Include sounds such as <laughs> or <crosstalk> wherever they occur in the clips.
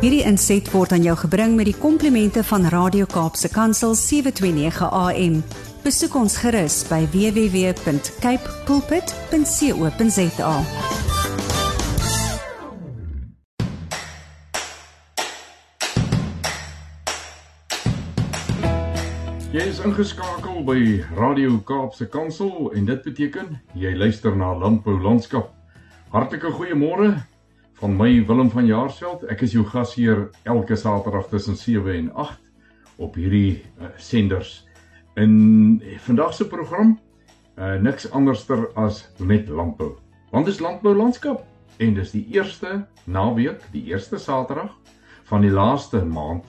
Hierdie inset word aan jou gebring met die komplimente van Radio Kaapse Kansel 729 AM. Besoek ons gerus by www.cape pulpit.co.za. Jy is ingeskakel by Radio Kaapse Kansel en dit beteken jy luister na Landbou Landskap. Hartlike goeiemôre van my Willem van Jaarsveld. Ek is jou gasheer elke Saterdag tussen 7 en 8 op hierdie uh, senders. In vandag se program uh, niks anderster as met landbou. Want dit is Landbou Landskap en dis die eerste naweek, die eerste Saterdag van die laaste maand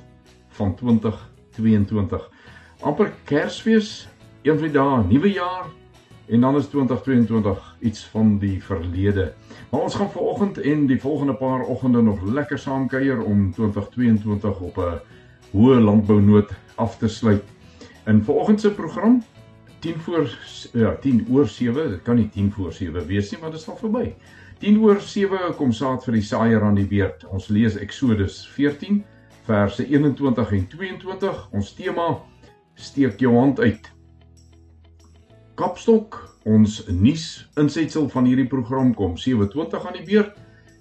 van 2022 amper Kersfees, een van die dae, nuwe jaar en dan is 2022 iets van die verlede. Maar ons gaan vanoggend en die volgende paar oggende nog lekker saam kuier om 2022 op 'n hoë landbounoot af te sluit. In vanoggend se program 10 voor ja, 10 oor 7, dit kan nie 10 voor 7 wees nie, maar dit is al verby. 10 oor 7 kom saad vir die saaier aan die beurt. Ons lees Eksodus 14 verse 21 en 22. Ons tema steek jou hand uit. Kapstok, ons nuus insetsel van hierdie program kom 7:20 aan die beurt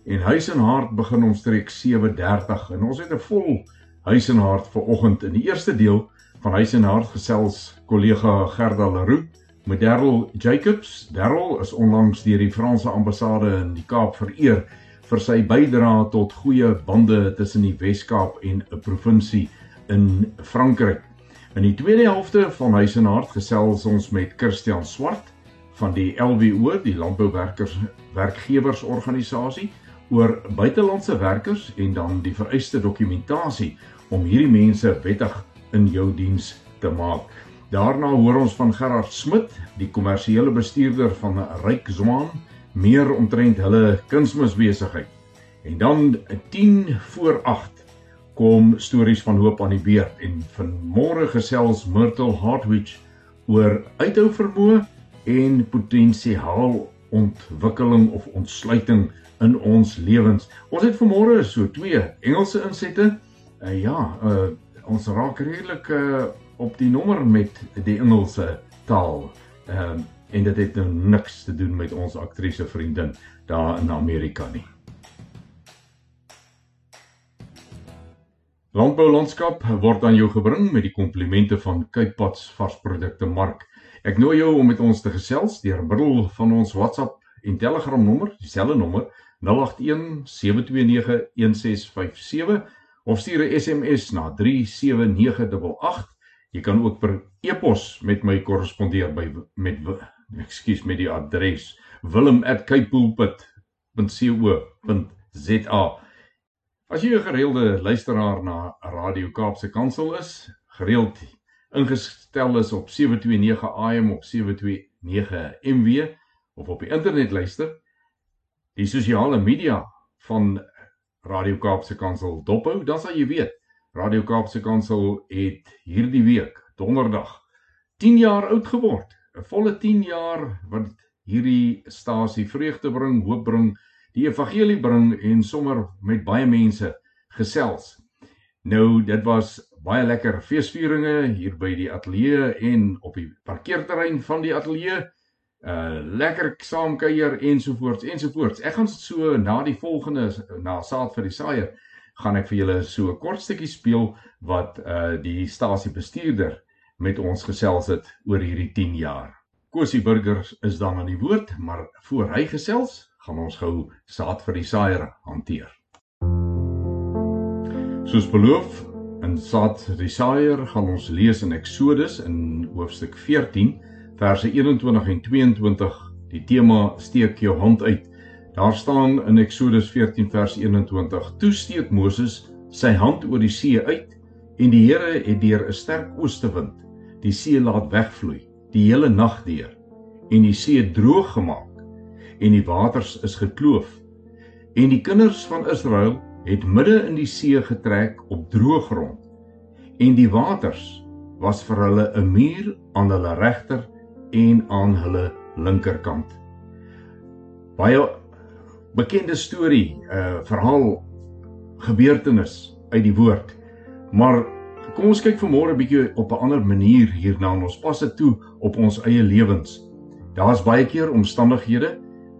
en huis en hart begin omstreek 7:30 en ons het 'n vol huis en hart vir oggend in die eerste deel van huis en hart gesels kollega Gerda Leroux met Darryl Jacobs. Darryl is onlangs deur die Franse ambassade in die Kaap vereer vir sy bydrae tot goeie bande tussen die Wes-Kaap en 'n provinsie in Frankryk. In die tweede helfte van Huis en Hart gesels ons met Christian Swart van die LWO, die Landbouwerkers Werkgewersorganisasie, oor buitelandse werkers en dan die vereiste dokumentasie om hierdie mense wettig in jou diens te maak. Daarna hoor ons van Gerard Smit, die kommersiële bestuurder van Ryk Zwaan, meer omtrent hulle kunsmisbesigheid. En dan 10 voor 8 kom stories van hoop aan die beurt en vanmôre gesels Myrtle Hartwich oor uithou vermoë en potensiaal ontwikkeling of ontsluiting in ons lewens. Ons het vanmôre so twee Engelse insette. Uh, ja, uh, ons raak redelik uh, op die nommer met die Engelse taal. Ehm uh, en dit het nou niks te doen met ons aktrise vriendin daar in Amerika nie. Landbou landskap word aan jou gebring met die komplimente van Kypats varsprodukte mark. Ek nooi jou om met ons te gesels deur middel van ons WhatsApp en Telegram nommer, dieselfde nommer 081 7291657 of stuur 'n SMS na 37988. Jy kan ook per e-pos met my korrespondeer by met ekskuus met die adres wilhelm@kypoolpit.co.za. As jy 'n gereelde luisteraar na Radio Kaapse Kansel is, gereeld ingestel is op 729 AM op 729 MW of op die internet luister, die sosiale media van Radio Kaapse Kansel dophou, dan sal jy weet Radio Kaapse Kansel het hierdie week donderdag 10 jaar oud geword. 'n Volle 10 jaar wat hierdie stasie vreugde bring, hoop bring die evangelie bring en sommer met baie mense gesels. Nou dit was baie lekker feesvieringe hier by die ateljee en op die parkeerterrein van die ateljee. Uh lekker saamkuier ensovoorts ensovoorts. Ek gaan so na die volgende na saad vir die saaier gaan ek vir julle so 'n kort stukkie speel wat uh die stasie bestuurder met ons gesels het oor hierdie 10 jaar. Kosie Burgers is dan aan die woord, maar voor hy gesels, gaan ons gou saad vir die saaier hanteer. Soos beloof, in die saaier gaan ons lees in Eksodus in hoofstuk 14 verse 21 en 22. Die tema steek jou hand uit. Daar staan in Eksodus 14 vers 21: Toe steek Moses sy hand oor die see uit en die Here het deur 'n sterk oostewind die see laat wegvloei die hele nag deur en die see droog gemaak en die waters is gekloof. En die kinders van Israel het midde in die see getrek op droë grond. En die waters was vir hulle 'n muur aan hulle regter en aan hulle linkerkant. Baie bekende storie, 'n uh, verhaal gebeurtenis uit die woord. Maar kom ons kyk vanmôre 'n bietjie op 'n ander manier hierna en ons pas dit toe op ons eie lewens. Daar's baie keer omstandighede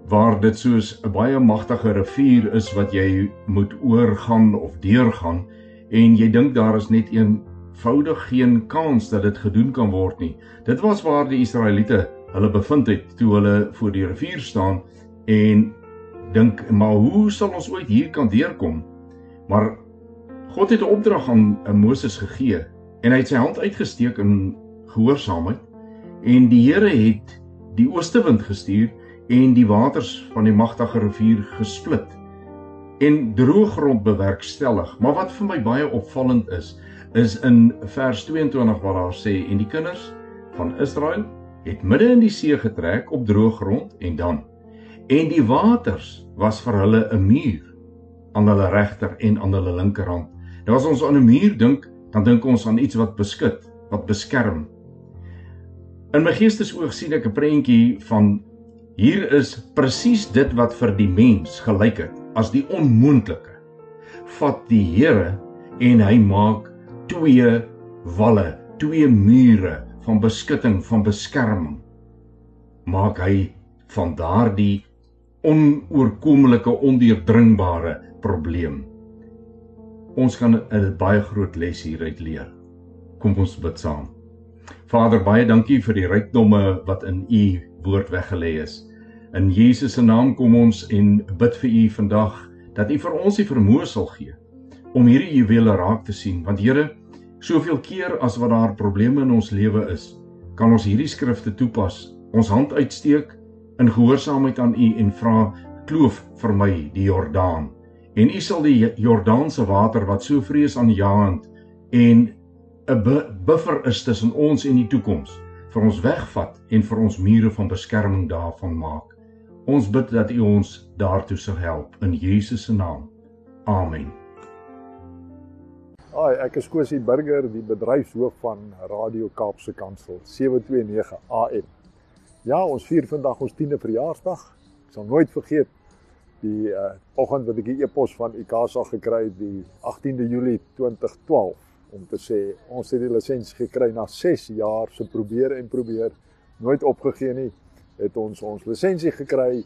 waar dit soos 'n baie magtige rivier is wat jy moet oorgaan of deurgaan en jy dink daar is net eenvoudig geen kans dat dit gedoen kan word nie. Dit was waar die Israeliete hulle bevind het toe hulle voor die rivier staan en dink maar hoe sal ons ooit hier kan deurkom? Maar God het 'n opdrag aan Moses gegee en hy het sy hand uitgesteek in gehoorsaamheid en die Here het die ooste wind gestuur en die waters van die magtige rivier gesplit en droë grond bewerkstellig. Maar wat vir my baie opvallend is, is in vers 22 waar daar sê en die kinders van Israel het midde in die see getrek op droë grond en dan en die waters was vir hulle 'n muur aan hulle regter en aan hulle linkerhand. Nou as ons aan 'n muur dink, dan dink ons aan iets wat beskud, wat beskerm. In my geestesoog sien ek 'n prentjie van hier is presies dit wat vir die mens gelyk het as die onmoontlike. Vat die Here en hy maak twee walle, twee mure van beskutting, van beskerming. Maak hy van daardie onoorkomlike ondeurdringbare probleem. Ons gaan 'n baie groot les hieruit leer. Kom ons bid saam. Vader, baie dankie vir die rykdomme wat in u woord weggelê is. In Jesus se naam kom ons en bid vir u vandag dat u vir ons die vermoë sal gee om hierdie juwele raak te sien, want Here, soveel keer as wat daar probleme in ons lewe is, kan ons hierdie skrifte toepas, ons hand uitsteek in gehoorsaamheid aan u en vra kloof vir my die Jordaan en u sal die Jordaanse water wat so vrees aanjaend en 'n buffer is tussen ons en die toekoms vir ons wegvat en vir ons mure van beskerming daarvan maak. Ons bid dat u ons daartoe sal help in Jesus se naam. Amen. Ai, ek is Kosie Burger, die bedryfshoof van Radio Kaapse Kansel 729 AM. Ja, ons vier vandag ons 10de verjaarsdag. Ek sal nooit vergeet die uh oggend wat ek 'n e-pos van ICASA gekry het die 18de Julie 2012 om te sê ons het die lisensie gekry na 6 jaar se probeer en probeer nooit opgegee nie het ons ons lisensie gekry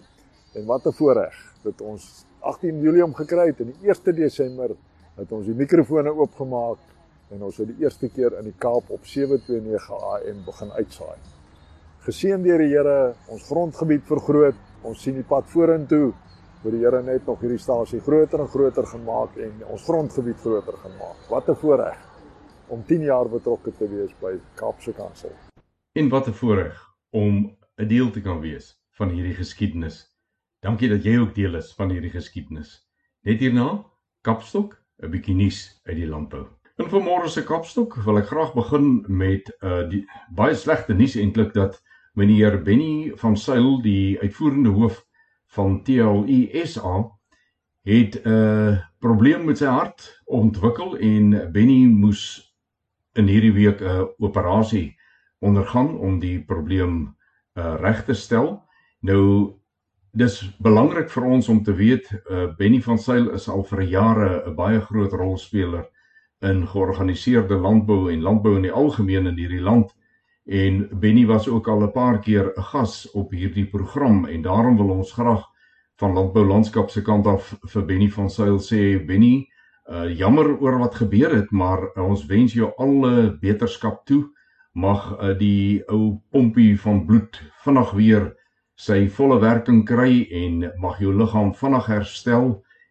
en wat 'n voorreg dat ons 18 Julie om gekry het en die 1 Desember het ons die mikrofone oopgemaak en ons het die eerste keer in die Kaap op 729 AM begin uitsaai geseën deur die Here, ons grondgebied vergroot. Ons sien die pad vorentoe waar die Here net nog hierdie stasie groter en groter gemaak en ons grondgebied groter gemaak. Wat 'n voorreg om 10 jaar betrokke te wees by Kaapse Kansel. En wat 'n voorreg om 'n deel te kan wees van hierdie geskiedenis. Dankie dat jy ook deel is van hierdie geskiedenis. Net hierna, Kapstok, 'n bietjie nuus uit die landbou. In vanmôre se Kapstok wil ek graag begin met 'n uh, die baie slegte nuus eintlik dat meneer Benny van Sail die uitvoerende hoof van TLU SA het 'n uh, probleem met sy hart ontwikkel en Benny moes in hierdie week 'n uh, operasie ondergaan om die probleem uh, reg te stel. Nou dis belangrik vir ons om te weet uh, Benny van Sail is al vir jare 'n baie groot rolspeler in georganiseerde landbou en landbou in die algemeen in hierdie land en Benny was ook al 'n paar keer 'n gas op hierdie program en daarom wil ons graag van Landbou Landskap se kant af vir Benny van Sail sê Benny, uh, jammer oor wat gebeur het, maar uh, ons wens jou alle beterskap toe. Mag uh, die ou pompie van bloed vinnig weer sy volle werking kry en mag jou liggaam vinnig herstel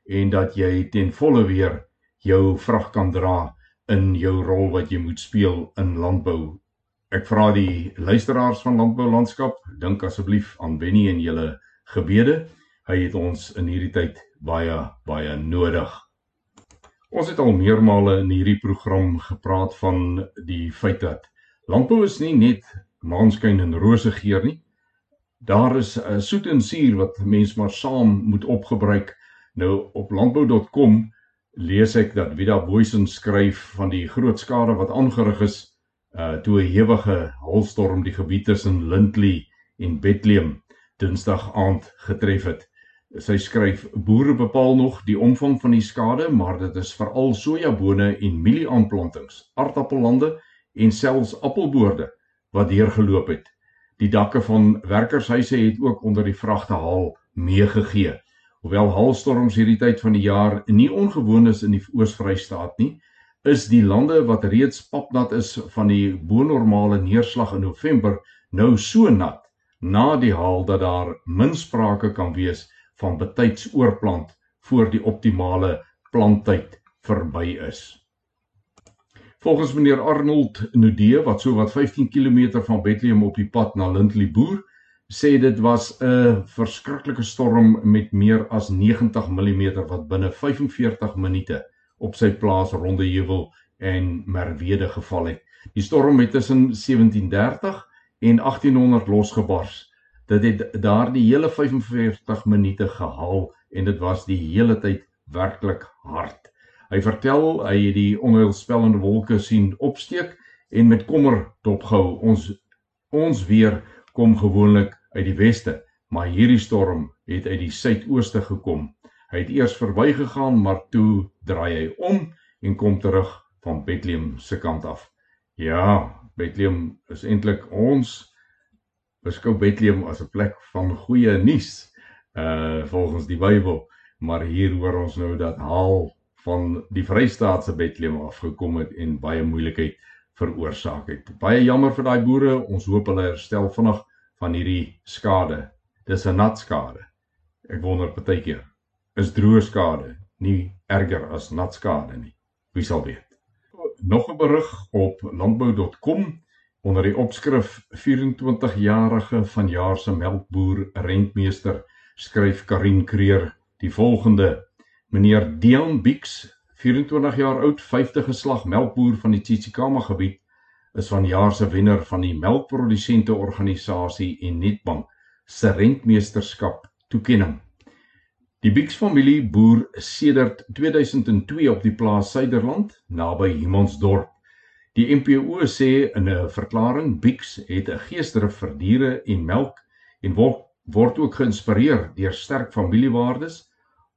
en dat jy ten volle weer jou vrag kan dra in jou rol wat jy moet speel in landbou Ek vra die luisteraars van Landbou Landskap, dink asseblief aan Benny en julle gebede. Hy het ons in hierdie tyd baie baie nodig. Ons het al meermale in hierdie program gepraat van die feit dat landbou is nie net maanskyn en rose geur nie. Daar is 'n soet en suur wat mens maar saam moet opgebruik. Nou op landbou.com lees ek dat Vida Boysen skryf van die groot skade wat aangerig is uh toe 'n hewige holstorm die gebied tussen Lindley en Bethlehem Dinsdag aand getref het. Sy skryf boere bepaal nog die omvang van die skade, maar dit is veral sojabone en mielieaanplantings, aardappellande en selfs appelboorde wat deurgeloop het. Die dakke van werkershuise het ook onder die vragtehaal meegegee. Hoewel haalstorms hierdie tyd van die jaar nie ongewoon is in die Oos-Vrystaat nie, is die lande wat reeds papnat is van die bonormale neerslag in November nou so nat na die haal dat daar min sprake kan wees van betyds oorplant voor die optimale planttyd verby is. Volgens meneer Arnold Nudee wat so wat 15 km van Bethlehem op die pad na Lindley boer, sê dit was 'n verskriklike storm met meer as 90 mm wat binne 45 minute op sy plaas Rondeheuwel en Merwede geval het. Die storm het tussen 1730 en 1800 losgebars. Dit het daardie hele 45 minute gehaal en dit was die hele tyd werklik hard. Hy vertel hy het die onheilspellende wolke sien opsteek en met kommer dopgehou. Ons ons weer kom gewoonlik uit die weste, maar hierdie storm het uit die suidooste gekom. Hy het eers verbygegaan, maar toe draai hy om en kom terug van Bethlehem se kant af. Ja, Bethlehem is eintlik ons beskou Bethlehem as 'n plek van goeie nuus uh volgens die Bybel, maar hier hoor ons nou dat haal van die Vrystaatse Bethlehem afgekom het en baie moeilikheid veroorsaak het. Baie jammer vir daai boere. Ons hoop hulle herstel vinnig van hierdie skade. Dis 'n nat skade. Ek wonder partykeer is droë skade nie erger as nat skade nie. Wie sal weet. Nog 'n berig op landbou.com onder die opskrif 24-jarige vanjaar se melkboer rentmeester skryf Karin Kreer die volgende Meneer Dion Bix, 24 jaar oud, 50 geslag melkboer van die Tsitsikamma gebied, is vanjaar se wenner van die melkprodusente organisasie en Netbank se rentmeesterskap toekenning. Die Bix familie boer sedert 2002 op die plaas Suiderland naby Himonsdorp. Die MPO sê in 'n verklaring Bix het 'n geesdrif vir diere en melk en word word ook geïnspireer deur sterk familiewaardes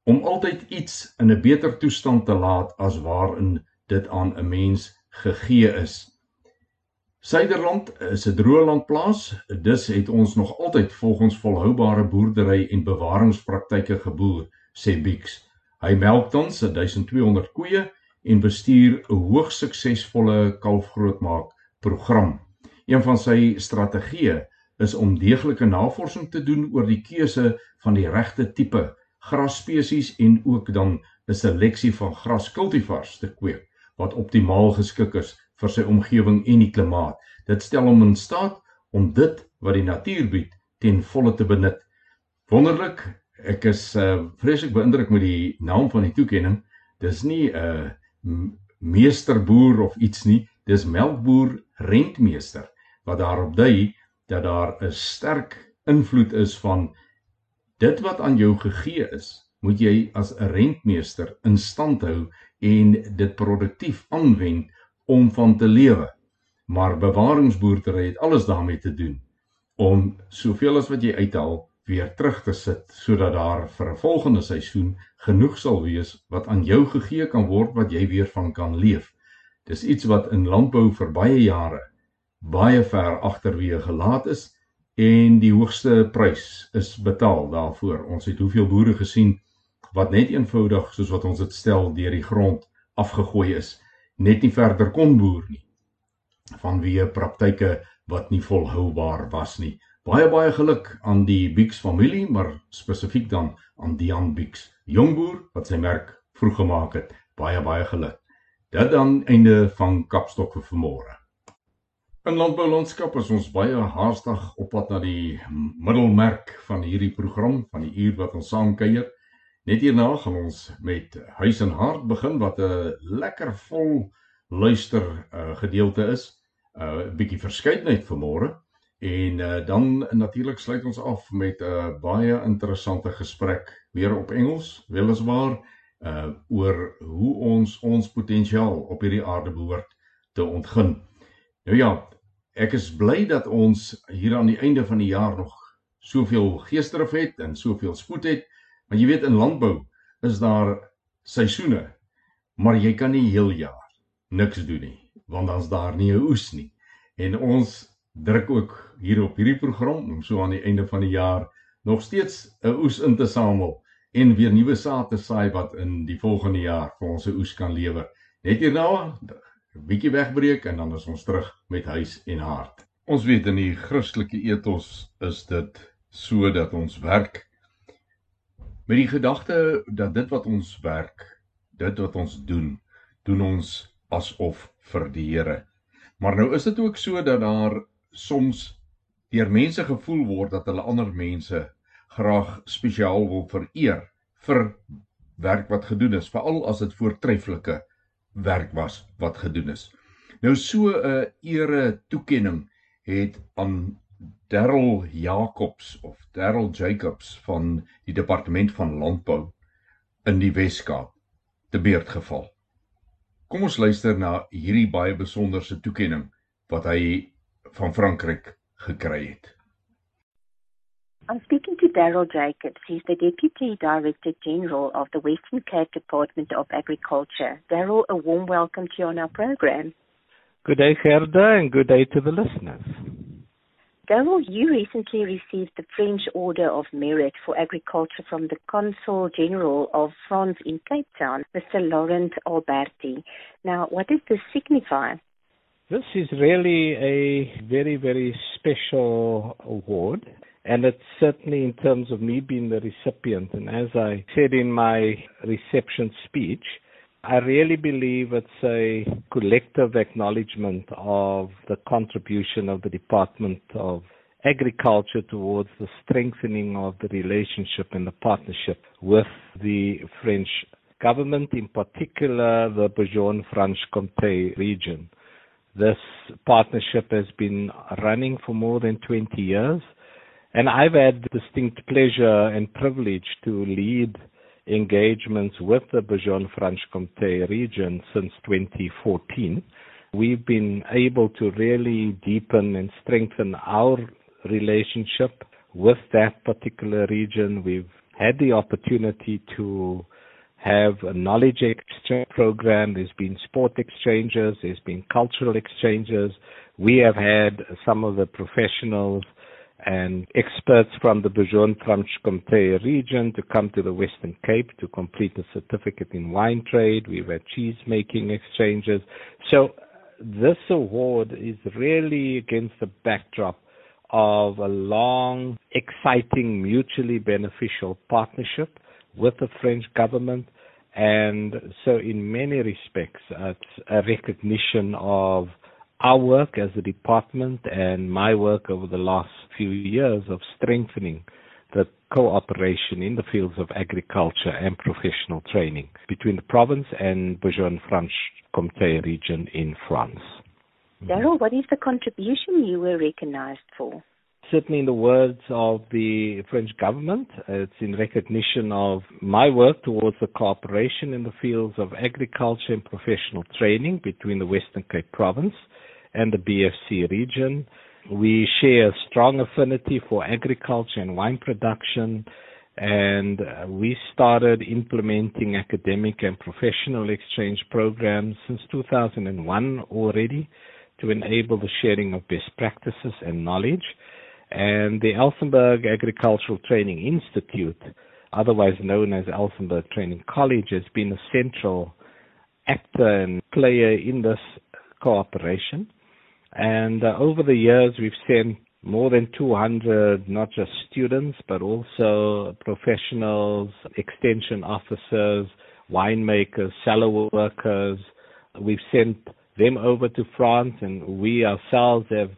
om altyd iets in 'n beter toestand te laat as waarin dit aan 'n mens gegee is. Suiderland is 'n droëlandplaas, dus het ons nog altyd volgens volhoubare boerdery en bewaringspraktyke geboer, sê Bix. Hy melk tans 1200 koeie en bestuur 'n hoogs suksesvolle kalfgrootmaak program. Een van sy strategieë is om deeglike navorsing te doen oor die keuse van die regte tipe grasspesies en ook dan 'n seleksie van graskultivars te kweek wat optimaal geskik is vir sy omgewing en die klimaat. Dit stel hom in staat om dit wat die natuur bied ten volle te benut. Wonderlik, ek is uh, vreeslik beïndruk met die naam van die toekenning. Dis nie 'n uh, meesterboer of iets nie, dis melkboer rentmeester wat daarop dui dat daar 'n sterk invloed is van Dit wat aan jou gegee is, moet jy as 'n rentmeester in stand hou en dit produktief aanwend om van te lewe. Maar bewaringsboerdery het alles daarmee te doen om soveel as wat jy uithaal weer terug te sit sodat daar vir 'n volgende seisoen genoeg sal wees wat aan jou gegee kan word wat jy weer van kan leef. Dis iets wat in landbou vir baie jare baie ver agterweë gelaat is en die hoogste prys is betaal daarvoor. Ons het hoeveel boere gesien wat net eenvoudig soos wat ons dit stel deur die grond afgegooi is, net nie verder kon boer nie. Vanweë praktyke wat nie volhoubaar was nie. Baie baie geluk aan die Bix familie, maar spesifiek dan aan Dian Bix, jong boer wat sy merk vroeg gemaak het. Baie baie geluk. Dit dan einde van Kapstok vir vanmôre. In landboulandskap is ons baie haastig op pad na die middelmerk van hierdie program van die uur wat ons saam kuier. Net hierna gaan ons met Huis en Hart begin wat 'n lekker vol luister uh, gedeelte is. 'n uh, bietjie verskeidenheid vanmôre en uh, dan natuurlik sluit ons af met 'n uh, baie interessante gesprek weer op Engels, weliswaar uh oor hoe ons ons potensiaal op hierdie aarde behoort te ontgin. Nou ja, Ek is bly dat ons hier aan die einde van die jaar nog soveel geesdrif het en soveel spoed het Want jy weet in landbou is daar seisoene, maar jy kan nie heel jaar niks doen nie, want dan's daar nie 'n oes nie. En ons druk ook hier op hierdie program om so aan die einde van die jaar nog steeds 'n oes in te samel en weer nuwe saad te saai wat in die volgende jaar vir ons 'n oes kan lewer. Net hierna 'n bietjie wegbreek en dan is ons terug met huis en hart. Ons weet in die Christelike etos is dit so dat ons werk met die gedagte dat dit wat ons werk, dit wat ons doen, doen ons asof vir die Here. Maar nou is dit ook so dat daar soms deur mense gevoel word dat hulle ander mense graag spesiaal wil vereer vir werk wat gedoen is, veral as dit voortreffelike werk was wat gedoen is. Nou so 'n ere toekenning het aan Darryl Jacobs of Darryl Jacobs van die departement van landbou in die Wes-Kaap te beurt geval. Kom ons luister na hierdie baie besonderse toekenning wat hy van Frankryk gekry het. I'm speaking to Daryl Jacobs. He's the Deputy Director General of the Western Cape Department of Agriculture. Daryl, a warm welcome to you on our program. Good day, Gerda, and good day to the listeners. Daryl, you recently received the French Order of Merit for Agriculture from the Consul General of France in Cape Town, Mr. Laurent Alberti. Now, what does this signify? This is really a very, very special award. And it's certainly in terms of me being the recipient. And as I said in my reception speech, I really believe it's a collective acknowledgement of the contribution of the Department of Agriculture towards the strengthening of the relationship and the partnership with the French government, in particular the Bourgogne-Franche-Comté region. This partnership has been running for more than 20 years, and I've had the distinct pleasure and privilege to lead engagements with the Bourgogne-Franche-Comté region since 2014. We've been able to really deepen and strengthen our relationship with that particular region. We've had the opportunity to have a knowledge exchange program. There's been sport exchanges. There's been cultural exchanges. We have had some of the professionals and experts from the Bourgogne-Franche-Comté region to come to the Western Cape to complete a certificate in wine trade. We've had cheese making exchanges. So this award is really against the backdrop of a long, exciting, mutually beneficial partnership with the French government. And so in many respects, it's a recognition of our work as a department and my work over the last few years of strengthening the cooperation in the fields of agriculture and professional training between the province and Bourgogne-Franche-Comté region in France. Daryl, what is the contribution you were recognized for? Certainly, in the words of the French government, it's in recognition of my work towards the cooperation in the fields of agriculture and professional training between the Western Cape province and the BFC region. We share a strong affinity for agriculture and wine production, and we started implementing academic and professional exchange programs since 2001 already to enable the sharing of best practices and knowledge. And the Elsenburg Agricultural Training Institute, otherwise known as Elsenburg Training College, has been a central actor and player in this cooperation. And uh, over the years, we've sent more than 200, not just students, but also professionals, extension officers, winemakers, cellar workers. We've sent them over to France, and we ourselves have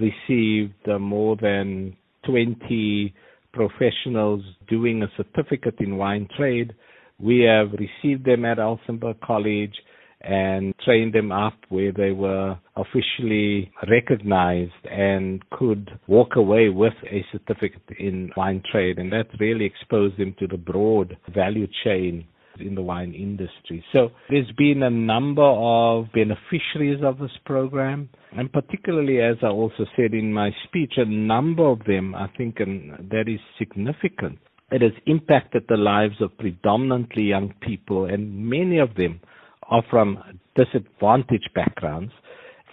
received uh, more than 20 professionals doing a certificate in wine trade. We have received them at Elsenburg College and trained them up where they were officially recognized and could walk away with a certificate in wine trade. And that really exposed them to the broad value chain in the wine industry. So there's been a number of beneficiaries of this program, and particularly, as I also said in my speech, a number of them, I think, and that is significant, It has impacted the lives of predominantly young people, and many of them are from disadvantaged backgrounds.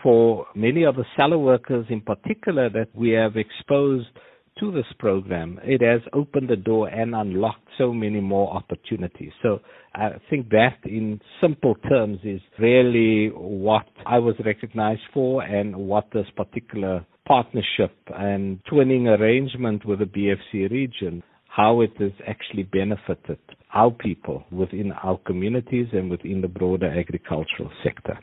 For many of the seller workers in particular that we have exposed to this program, it has opened the door and unlocked so many more opportunities. So I think that in simple terms is really what I was recognized for and what this particular partnership and twinning arrangement with the BFC region, how it has actually benefited our people within our communities and within the broader agricultural sector.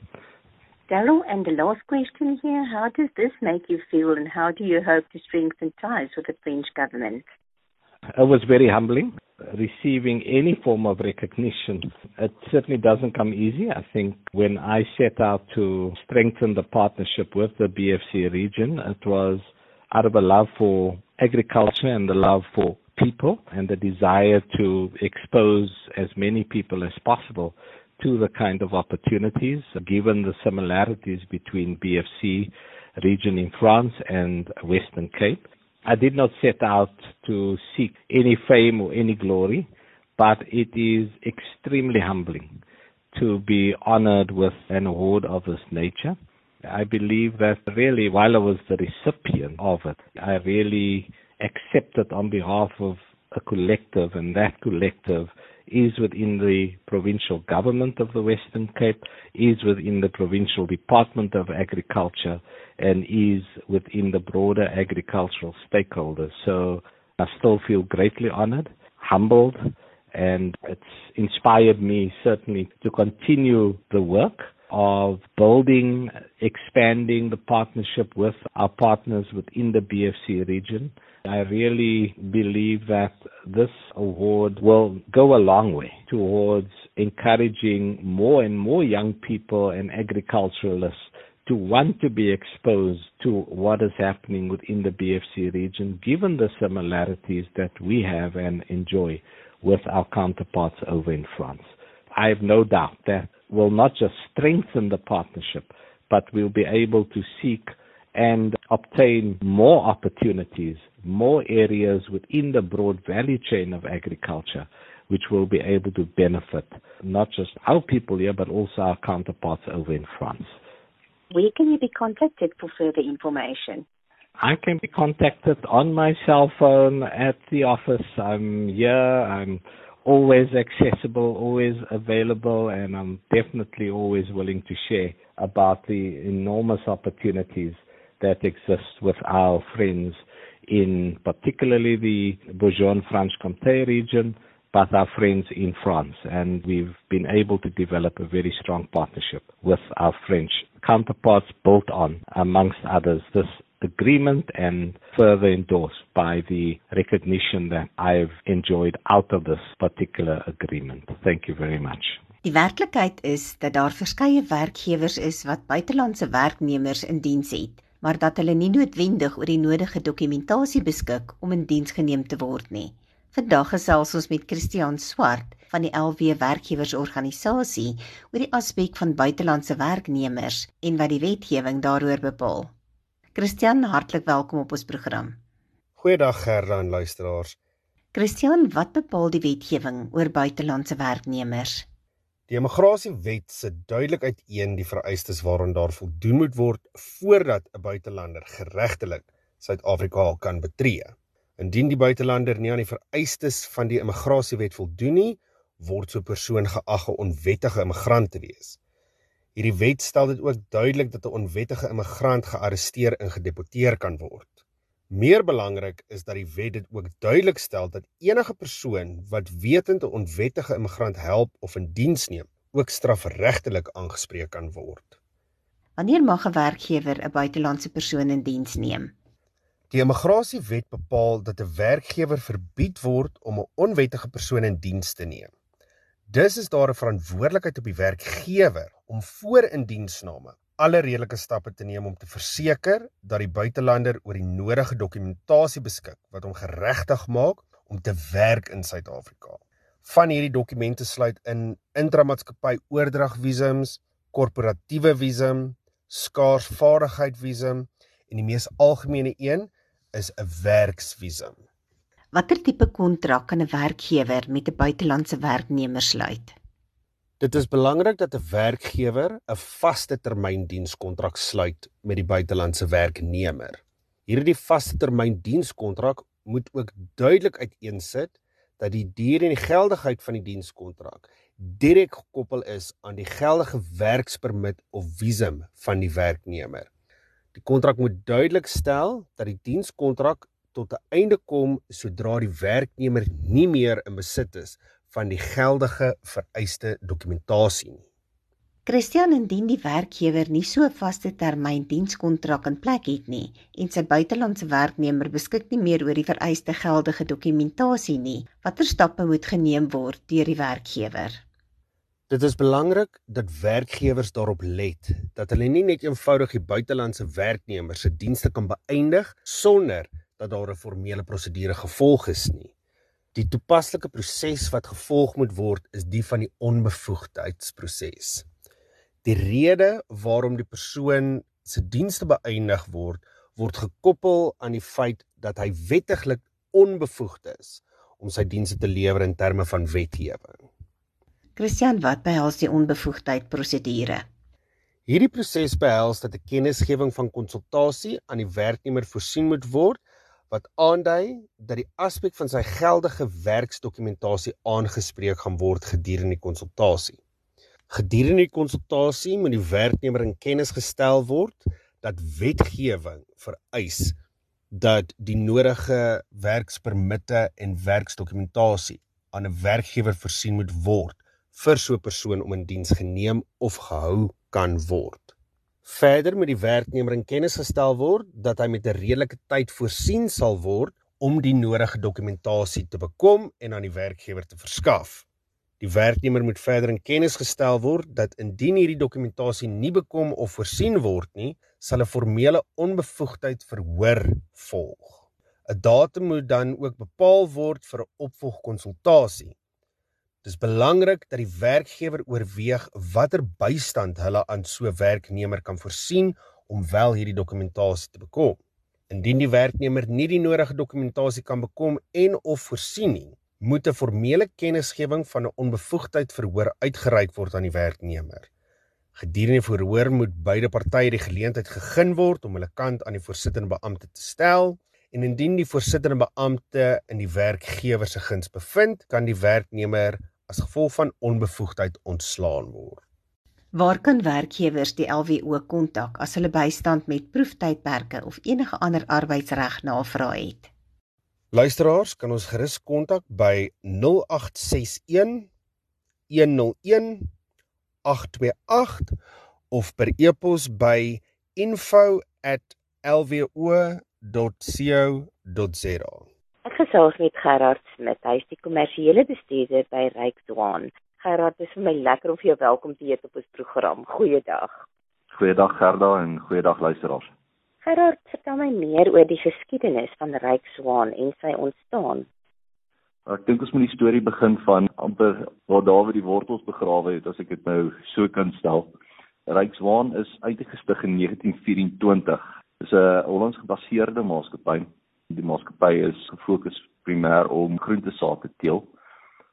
Daryl, and the last question here, how does this make you feel and how do you hope to strengthen ties with the French government? It was very humbling receiving any form of recognition. It certainly doesn't come easy. I think when I set out to strengthen the partnership with the BFC region, it was out of a love for agriculture and the love for people and the desire to expose as many people as possible to the kind of opportunities, given the similarities between BFC region in France and Western Cape. I did not set out to seek any fame or any glory, but it is extremely humbling to be honored with an award of this nature. I believe that really, while I was the recipient of it, I really accepted on behalf of a collective, and that collective is within the provincial government of the Western Cape, is within the provincial Department of Agriculture, and is within the broader agricultural stakeholders. So I still feel greatly honored, humbled, and it's inspired me certainly to continue the work of building, expanding the partnership with our partners within the BFC region I really believe that this award will go a long way towards encouraging more and more young people and agriculturalists to want to be exposed to what is happening within the BFC region, given the similarities that we have and enjoy with our counterparts over in France. I have no doubt that will not just strengthen the partnership, but we'll be able to seek and obtain more opportunities, more areas within the broad value chain of agriculture, which will be able to benefit not just our people here, but also our counterparts over in France. Where can you be contacted for further information? I can be contacted on my cell phone at the office. I'm here. I'm always accessible, always available, and I'm definitely always willing to share about the enormous opportunities that exist with our friends in particularly the Bourgogne-Franche-Comté region, but our friends in France. And we've been able to develop a very strong partnership with our French counterparts built on, amongst others, this agreement and further endorsed by the recognition that I've enjoyed out of this particular agreement. Thank you very much. Die werklikheid is dat daar verskeie werkgewers is wat buitelandse werknemers in diens het maar dat hulle nie noodwendig oor die nodige dokumentasie beskik om in diens geneem te word nie. Vandag gesels ons met Christian Swart van die LW werkgewersorganisasie oor die aspek van buitelandse werknemers en wat die wetgewing daaroor bepaal. Christian, hartlik welkom op ons program. Goeiedag Gerda en luisteraars. Christian, wat bepaal die wetgewing oor buitelandse werknemers? Die immigrasiewet sit duidelik uiteen die vereistes waaraan daar voldoen moet word voordat 'n buitelander geregtelik Suid-Afrika kan betree. Indien die buitelander nie aan die vereistes van die immigrasiewet voldoen nie, word so 'n persoon geag 'n onwettige immigrant te wees. Hierdie wet stel dit ook duidelik dat 'n onwettige immigrant gearresteer en gedeporteer kan word. Meer belangrik is dat die wet dit ook duidelik stel dat enige persoon wat wetend 'n onwettige immigrant help of in diens neem, ook strafregtelik aangespreek kan word. Wanneer mag 'n werkgewer 'n buitelandse persoon in diens neem? Die immigrasiewet bepaal dat 'n werkgewer verbied word om 'n onwettige persoon in diens te neem. Dus is daar 'n verantwoordelikheid op die werkgewer om voor indiensname alle redelike stappe te neem om te verseker dat die buitelander oor die nodige dokumentasie beskik wat hom geregtig maak om te werk in Suid-Afrika. Van hierdie dokumente sluit in intramaatskappy oordragvisums, korporatiewe visum, skaarsvaardigheid visum en die mees algemene een is 'n werksvisum. Watter tipe kontrak kan 'n werkgewer met 'n buitelandse werknemer sluit? Dit is belangrik dat 'n werkgewer 'n vaste termyn dienskontrak sluit met die buitelandse werknemer. Hierdie vaste termyn dienskontrak moet ook duidelik uiteensit dat die duur en die geldigheid van die dienskontrak direk gekoppel is aan die geldige werkspermit of visum van die werknemer. Die kontrak moet duidelik stel dat die dienskontrak tot 'n einde kom sodra die werknemer nie meer in besit is van die geldige vereiste dokumentasie nie. Christian indien die werkgewer nie so 'n vaste termyn dienskontrak in plek het nie en sy buitelandse werknemer beskik nie meer oor die vereiste geldige dokumentasie nie, watter stappe moet geneem word deur die werkgewer? Dit is belangrik dat werkgewers daarop let dat hulle nie net eenvoudig die buitelandse werknemer se dienste kan beëindig sonder dat daar 'n formele prosedure gevolg is nie. Die toepaslike proses wat gevolg moet word is die van die onbevoegdheidsproses. Die rede waarom die persoon se dienste beëindig word, word gekoppel aan die feit dat hy wettiglik onbevoegd is om sy dienste te lewer in terme van wetgewing. Christian, wat behels die onbevoegdheid prosedure? Hierdie proses behels dat 'n kennisgewing van konsultasie aan die werknemer voorsien moet word wat aandui dat die aspek van sy geldige werksdokumentasie aangespreek gaan word gedurende die konsultasie. Gedurende die konsultasie moet die werknemer in kennis gestel word dat wetgewing vereis dat die nodige werkspermitte en werksdokumentasie aan 'n werkgewer voorsien moet word vir so 'n persoon om in diens geneem of gehou kan word. Verder moet die werknemer in kennis gestel word dat hy met 'n redelike tyd voorsien sal word om die nodige dokumentasie te bekom en aan die werkgewer te verskaf. Die werknemer moet verder in kennis gestel word dat indien hierdie dokumentasie nie bekom of voorsien word nie, sal 'n formele onbevoegdheid verhoor volg. 'n Datum moet dan ook bepaal word vir 'n opvolgkonsultasie. Dis belangrik dat die werkgewer oorweeg watter bystand hulle aan so 'n werknemer kan voorsien om wel hierdie dokumentasie te bekom. Indien die werknemer nie die nodige dokumentasie kan bekom en of voorsien nie, moet 'n formele kennisgewing van 'n onbevoegdheid verhoor uitgereik word aan die werknemer. Gedurende die verhoor moet beide partye die geleentheid gegee word om hulle kant aan die voorsittende beampte te stel en indien die voorsittende beampte in die werkgewer se guns bevind, kan die werknemer as gevolg van onbevoegdheid ontslaan word. Waar kan werkgewers die LWO kontak as hulle bystand met proeftydperke of enige ander arbeidsreg navraag het? Luisteraars kan ons gerus kontak by 0861 101 828 of per e-pos by info@lwo.co.za. Gesels met Gerard Smit. Hy is die kommersiële bestuurder by Rykswaan. Gerard, dit is vir my lekker om vir jou welkom te heet op ons program. Goeiedag. Goeiedag Gerda en goeiedag luisteraars. Gerard, vertel my meer oor die geskiedenis van Rykswaan en sy ontstaan. Ek dink ons moet die storie begin van amper waar Dawid die wortels begrawe het, as ek dit nou so kan stel. Rykswaan is uitgestig in 1924. Dit is 'n Hollands gebaseerde maatskappy Die maatskappy is gefokus primêr om groentesaad te teel.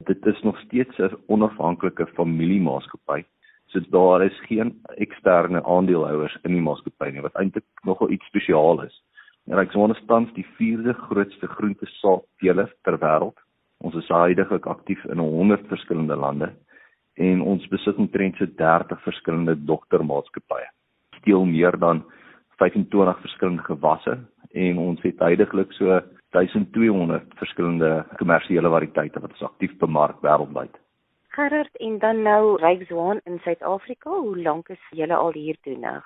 Dit is nog steeds 'n onafhanklike familiemaatskappy. So daar is geen eksterne aandeelhouers in die maatskappy nie wat eintlik nogal iets spesiaal is. Rykswaan is tans die vierde grootste groentesaadteler ter wêreld. Ons is heidaglik aktief in 100 verskillende lande en ons besit omtrent so 30 verskillende dogtermaatskappye. Steel meer dan 25 verskillende gewasse en ons het heidaglik so 1200 verskillende kommersiële variëteite wat ons aktief bemark wêreldwyd. Gerard en dan nou Rykswaan in Suid-Afrika, hoe lank is julle al hier toenig?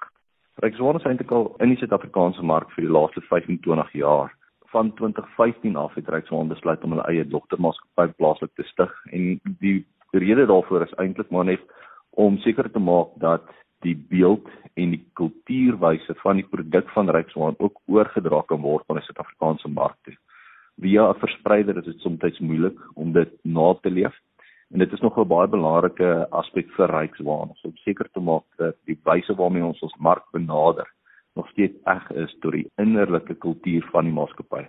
Rykswaan is eintlik al in die Suid-Afrikaanse mark vir die laaste 25 jaar. Van 2015 af het Rykswaan besluit om hulle eie dogtermaatskappy plaaslik te stig en die rede daarvoor is eintlik maar net om seker te maak dat die beeld en die kultuurwyse van die produk van Rykswaan ook oorgedra kan word aan die Suid-Afrikaanse mark toe. Via 'n verspreider is dit soms moeilik om dit na te leef en dit is nog 'n baie belangrike aspek vir Rykswaan om seker te maak dat die wyse waarmee ons ons mark benader nog steeds eg is tot die innerlike kultuur van die maatskappy.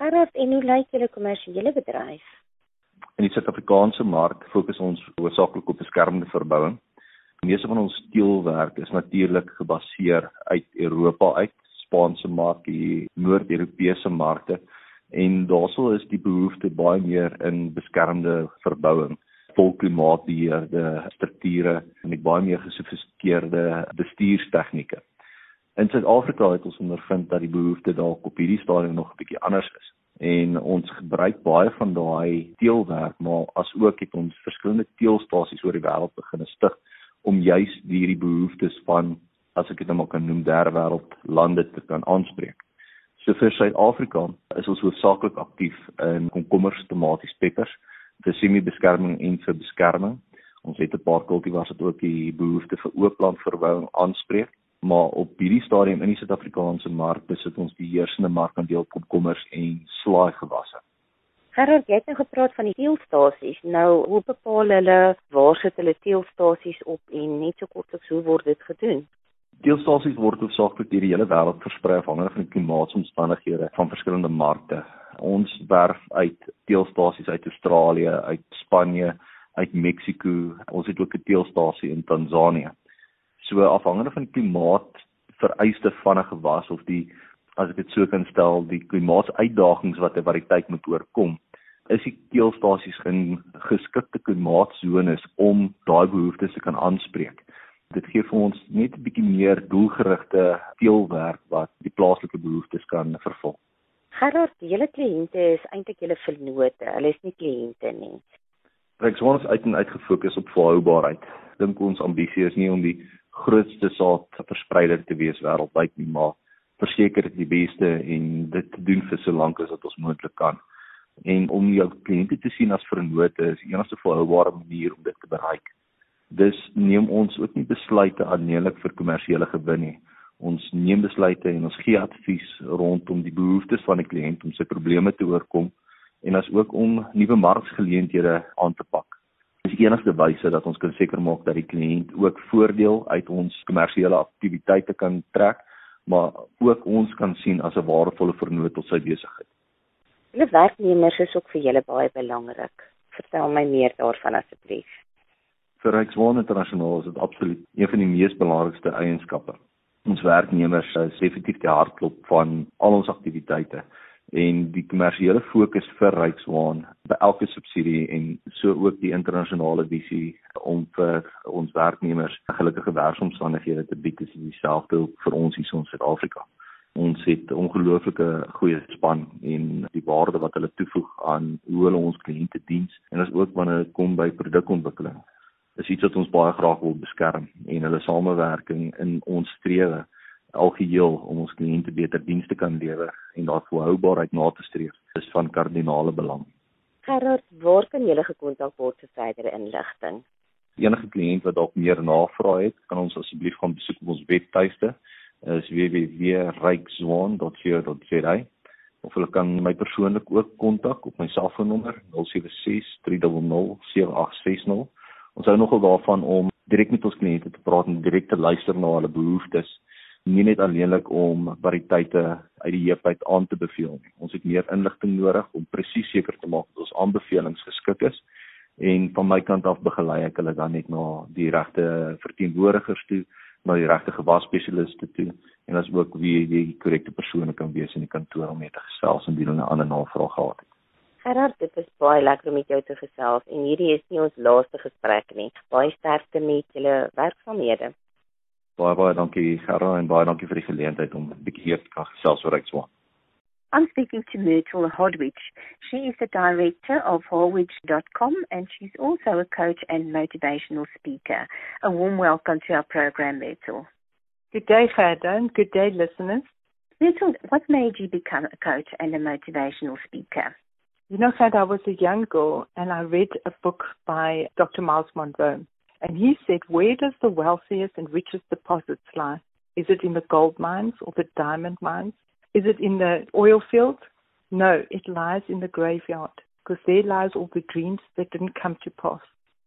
Gerard, en hoe lyk julle kommersiële bedryf? In die Suid-Afrikaanse mark fokus ons hoofsaaklik op beskermde verbouing. Meeste van ons steelwerk is natuurlik gebaseer uit Europa uit, Spaanse mark, die Noord-Europese markte en daarsou is die behoefte baie meer in beskermde verbouing vol klimaatbeheerde strukture met baie meer gesofistikeerde bestuurstegnieke. In Suid-Afrika het ons ondervind dat die behoefte dalk op hierdie stadium nog 'n bietjie anders is en ons gebruik baie van daai teelwerk maar asook het ons verskillende teelstasies oor die wêreld begin stig om juis hierdie behoeftes van as ek dit nou maar kan noem derde wêreld lande te kan aanspreek. So vir Suid-Afrika is ons hoofsaaklik aktief in komkommers, tomaties, peppers, vir semi-beskerming en vir beskerming. Ons het 'n paar kultivars wat ook die behoefte vir ooplandverbouing aanspreek, maar op hierdie stadium in die Suid-Afrikaanse mark besit ons die heersende markandeel komkommers en slaaigewasse. Gerard, jy het nou gepraat van die teelstasies. Nou, hoe bepaal hulle waar sit hulle teelstasies op en net so kortliks hoe word dit gedoen? Deelstasies word hoofsaaklik deur die hele wêreld versprei afhangende van die klimaatsomstandighede van verskillende markte. Ons werf uit deelstasies uit Australië, uit Spanje, uit Mexiko. Ons het ook 'n deelstasie in Tansanië. So afhangende van die klimaat vereiste van 'n gewas of die as ek dit so kan stel, die klimaatsuitdagings wat 'n variëteit moet oorkom, is die teelstasies in geskikte klimaatsones om daai behoeftes te kan aanspreek dit gee vir ons net 'n bietjie meer doelgerigte teelwerk wat die plaaslike behoeftes kan vervul. Gerard, julle kliënte is eintlik julle vennote, hulle is nie kliënte nie. Rexon is uit en uit gefokus op volhoubaarheid. Dink ons ambisie is nie om die grootste saadverspreider te wees wêreldwyd nie, maar verseker die beste en dit te doen vir so lank as wat ons moontlik kan. En om jou kliënte te sien as vennote is die enigste volhoubare manier om dit te bereik. Dus neem ons ook nie besluite aanneemlik vir kommersiële gewin nie. Ons neem besluite en ons gee advies rondom die behoeftes van die kliënt om sy probleme te oorkom en as ook om nuwe markgeleenthede aan te pak. Dis die enigste wyse dat ons kan seker maak dat die kliënt ook voordeel uit ons kommersiële aktiwiteite kan trek, maar ook ons kan sien as 'n waardevolle vernoot tot sy besigheid. Hulle werknemers is ook vir julle baie belangrik. Vertel my meer daarvan asseblief vir Rykswaan Internasionaal is dit absoluut een van die mees belangrikste eienskappe. Ons werknemers is effektief die hartklop van al ons aktiwiteite en die kommersiële fokus vir Rykswaan by elke subsidie en so ook die internasionale visie om vir ons werknemers gelukkige werksomstandighede te bied is dieselfde vir ons hier in Suid-Afrika. Ons het 'n ongelooflike goeie span en die waarde wat hulle toevoeg aan hoe hulle ons kliënte dien en as ook wanneer dit kom by produkontwikkeling is iets wat ons baie graag wil beskerm en hulle samewerking in ons strewe algeheel om ons kliënte beter dienste kan lewer en daar volhoubaarheid na te streef is van kardinale belang. Gerard, waar kan jy gekontak word vir verdere inligting? Enige kliënt wat dalk meer navrae het, kan ons asseblief gaan besoek op ons webtuiste is www.rykswaan.co.za of hulle kan my persoonlik ook kontak op my selfoonnommer 076 300 7860 Ons hou nogal daarvan om direk met ons kliënte te praat en direk te luister na hulle behoeftes, nie net alleenlik om variëteite uit die heup uit aan te beveel nie. Ons het meer inligting nodig om presies seker te maak dat ons aanbevelings geskik is en van my kant af begelei ek hulle dan net na die regte verteenwoordigers toe, na die regte gewasspesialiste toe en as ook wie die korrekte persone kan wees in die kantoor om mee te gesels indien hulle 'n ander navraag gehad het. Gerard, dit is baie lekker om met jou te gesels en hierdie is nie ons laaste gesprek nie. Baie sterkte met julle werksaamhede. Baie baie dankie Gerard en baie dankie vir die geleentheid om 'n bietjie hier te kan gesels oor Rykswaan. I'm speaking to Myrtle Hodwich. She is the director of Hodwich.com and she's also a coach and motivational speaker. A warm welcome to our program, Myrtle. Good day, Gerda, and good day, listeners. Myrtle, what made you become a coach and a motivational speaker? You know, Fred, I was a young girl and I read a book by Dr. Miles Monroe. And he said, Where does the wealthiest and richest deposits lie? Is it in the gold mines or the diamond mines? Is it in the oil fields? No, it lies in the graveyard because there lies all the dreams that didn't come to pass,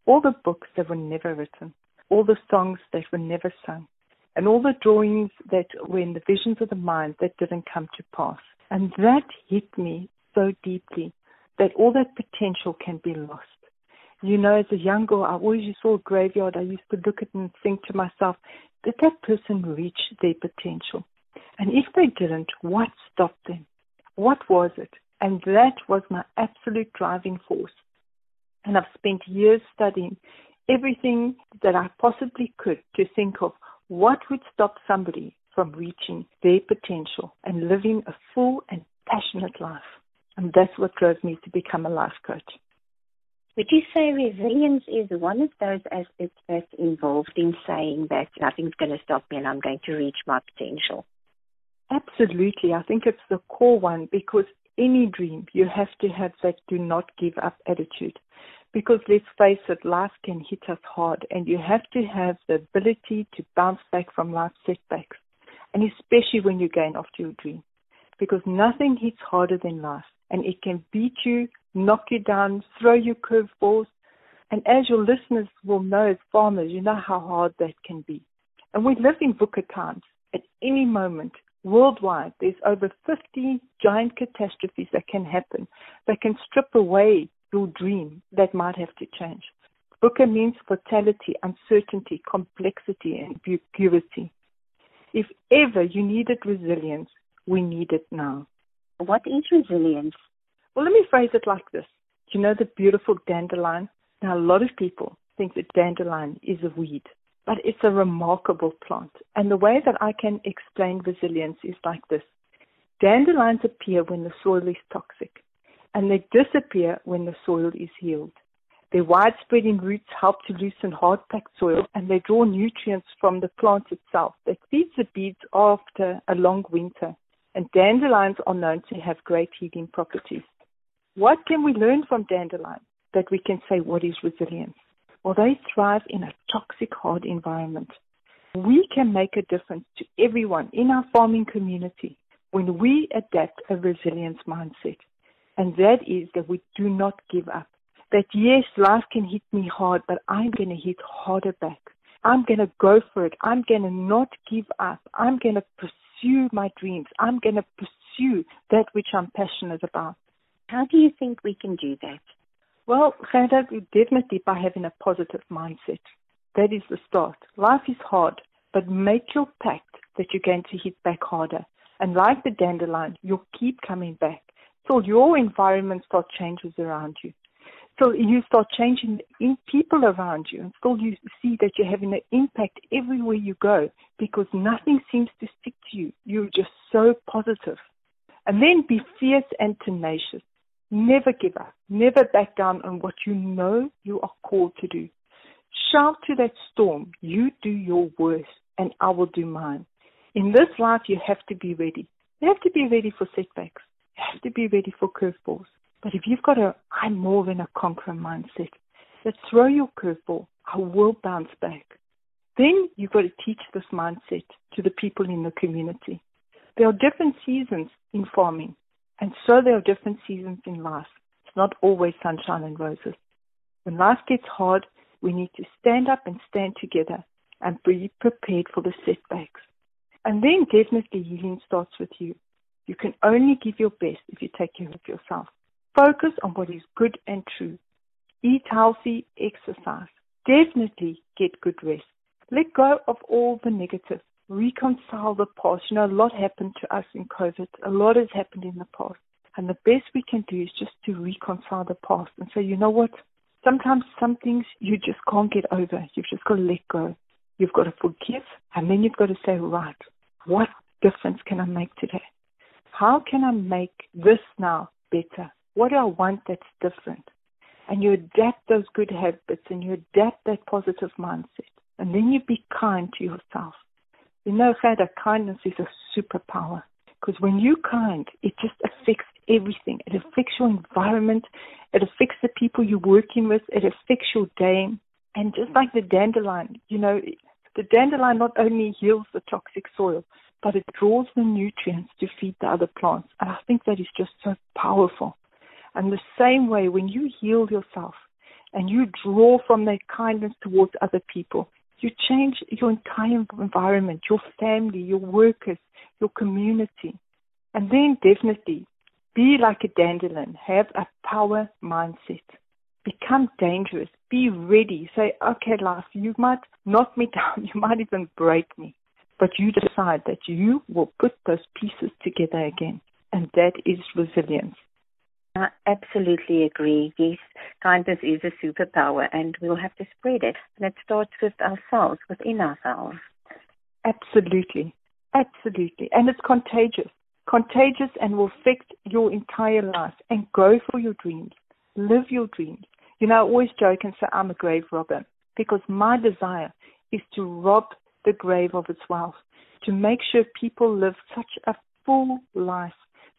all the books that were never written, all the songs that were never sung, and all the drawings that were in the visions of the mind that didn't come to pass. And that hit me so deeply that all that potential can be lost. You know, as a young girl, I always saw a graveyard. I used to look at and think to myself, did that person reach their potential? And if they didn't, what stopped them? What was it? And that was my absolute driving force. And I've spent years studying everything that I possibly could to think of what would stop somebody from reaching their potential and living a full and passionate life. And that's what drove me to become a life coach. Would you say resilience is one of those aspects that's involved in saying that nothing's going to stop me and I'm going to reach my potential? Absolutely. I think it's the core one because any dream, you have to have that do not give up attitude. Because let's face it, life can hit us hard and you have to have the ability to bounce back from life setbacks. And especially when you're going after your dream. Because nothing hits harder than life and it can beat you, knock you down, throw you curveballs. And as your listeners will know as farmers, you know how hard that can be. And we live in VUCA times. At any moment, worldwide, there's over 50 giant catastrophes that can happen that can strip away your dream that might have to change. VUCA means fatality, uncertainty, complexity, and ambiguity. If ever you needed resilience, we need it now. What is resilience? Well, let me phrase it like this. Do you know the beautiful dandelion? Now, a lot of people think that dandelion is a weed but it's a remarkable plant. And the way that I can explain resilience is like this. Dandelions appear when the soil is toxic, and they disappear when the soil is healed. Their widespreading roots help to loosen hard-packed soil, and they draw nutrients from the plant itself that feeds the beads after a long winter. And dandelions are known to have great healing properties. What can we learn from dandelions that we can say what is resilience? Well, they thrive in a toxic, hard environment. We can make a difference to everyone in our farming community when we adapt a resilience mindset. And that is that we do not give up. That yes, life can hit me hard, but I'm going to hit harder back. I'm going to go for it. I'm going to not give up. I'm going to pursue my dreams. I'm going to pursue that which I'm passionate about. How do you think we can do that? Well, Gerda, definitely by having a positive mindset. That is the start. Life is hard, but make your pact that you're going to hit back harder. And like the dandelion, you'll keep coming back. So your environment starts changes around you. So you start changing in people around you, and still you see that you're having an impact everywhere you go because nothing seems to stick to you. You're just so positive. And then be fierce and tenacious. Never give up. Never back down on what you know you are called to do. Shout to that storm, you do your worst and I will do mine. In this life, you have to be ready. You have to be ready for setbacks. You have to be ready for curveballs. But if you've got a I'm more than a conqueror mindset, that throw your curveball, I will bounce back. Then you've got to teach this mindset to the people in the community. There are different seasons in farming. And so there are different seasons in life. It's not always sunshine and roses. When life gets hard, we need to stand up and stand together and be prepared for the setbacks. And then definitely healing starts with you. You can only give your best if you take care of yourself. Focus on what is good and true. Eat healthy, exercise. Definitely get good rest. Let go of all the negative reconcile the past. You know, a lot happened to us in COVID. A lot has happened in the past. And the best we can do is just to reconcile the past and say, you know what? Sometimes some things you just can't get over. You've just got to let go. You've got to forgive. And then you've got to say, right, what difference can I make today? How can I make this now better? What do I want that's different? And you adapt those good habits and you adapt that positive mindset. And then you be kind to yourself. You know, Gerda, kindness is a superpower. Because when you're kind, it just affects everything. It affects your environment. It affects the people you're working with. It affects your day. And just like the dandelion, you know, the dandelion not only heals the toxic soil, but it draws the nutrients to feed the other plants. And I think that is just so powerful. And the same way, when you heal yourself and you draw from that kindness towards other people, you change your entire environment, your family, your workers, your community. And then definitely Be like a dandelion. Have a power mindset. Become dangerous. Be ready. Say, okay, life, you might knock me <laughs> down. You might even break me. But you decide that you will put those pieces together again. And that is resilience. I absolutely agree. Yes, kindness is a superpower and we'll have to spread it. And it starts with ourselves, within ourselves. Absolutely. Absolutely. And it's contagious. Contagious and will affect your entire life and go for your dreams. Live your dreams. You know, I always joke and say I'm a grave robber because my desire is to rob the grave of its wealth, to make sure people live such a full life,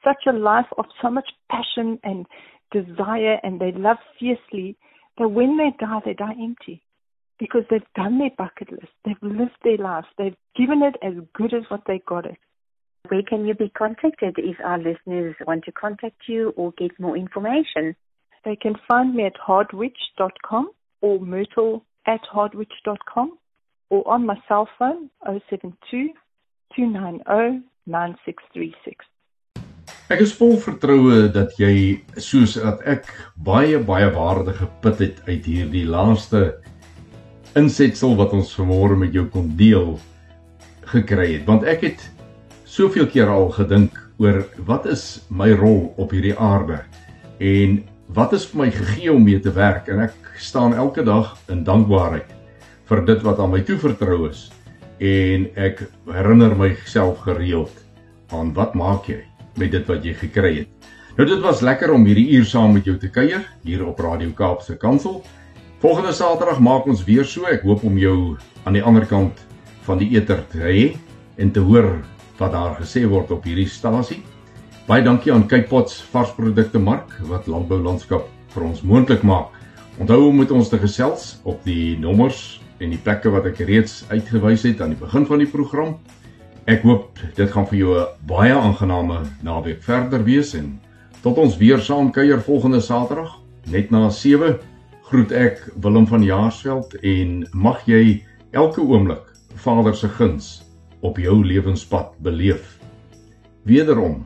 such a life of so much passion and desire, and they love fiercely that when they die, they die empty because they've done their bucket list, they've lived their lives, they've given it as good as what they got it. Where can you be contacted if our listeners want to contact you or get more information? They can find me at hardwich.com or myrtle at hardwich.com or on my cell phone 072 290 9636. Ek is vol vertroue dat jy soos dat ek baie baie waarde geput het uit hierdie laaste insetsel wat ons vanmôre met jou kon deel gekry het. Want ek het soveel keer al gedink oor wat is my rol op hierdie aarde? En wat is vir my gegee om mee te werk? En ek staan elke dag in dankbaarheid vir dit wat aan my toevertrou is. En ek herinner myself gereeld aan wat maak jy met dit wat jy gekry het. Nou dit was lekker om hierdie uur saam met jou te kuier hier op Radio Kaapse Kansel. Volgende Saterdag maak ons weer so. Ek hoop om jou aan die ander kant van die eter te hê en te hoor wat daar gesê word op hierdie stasie. Baie dankie aan Kypots varsprodukte mark wat landboulandskap vir ons moontlik maak. Onthou om met ons te gesels op die nommers en die plekke wat ek reeds uitgewys het aan die begin van die program. Ek hoop dit gaan vir jou 'n baie aangename naweek verder wees en tot ons weer saam kuier volgende Saterdag net na 7 groet ek Willem van Jaarsveld en mag jy elke oomblik Vader se guns op jou lewenspad beleef. Wederom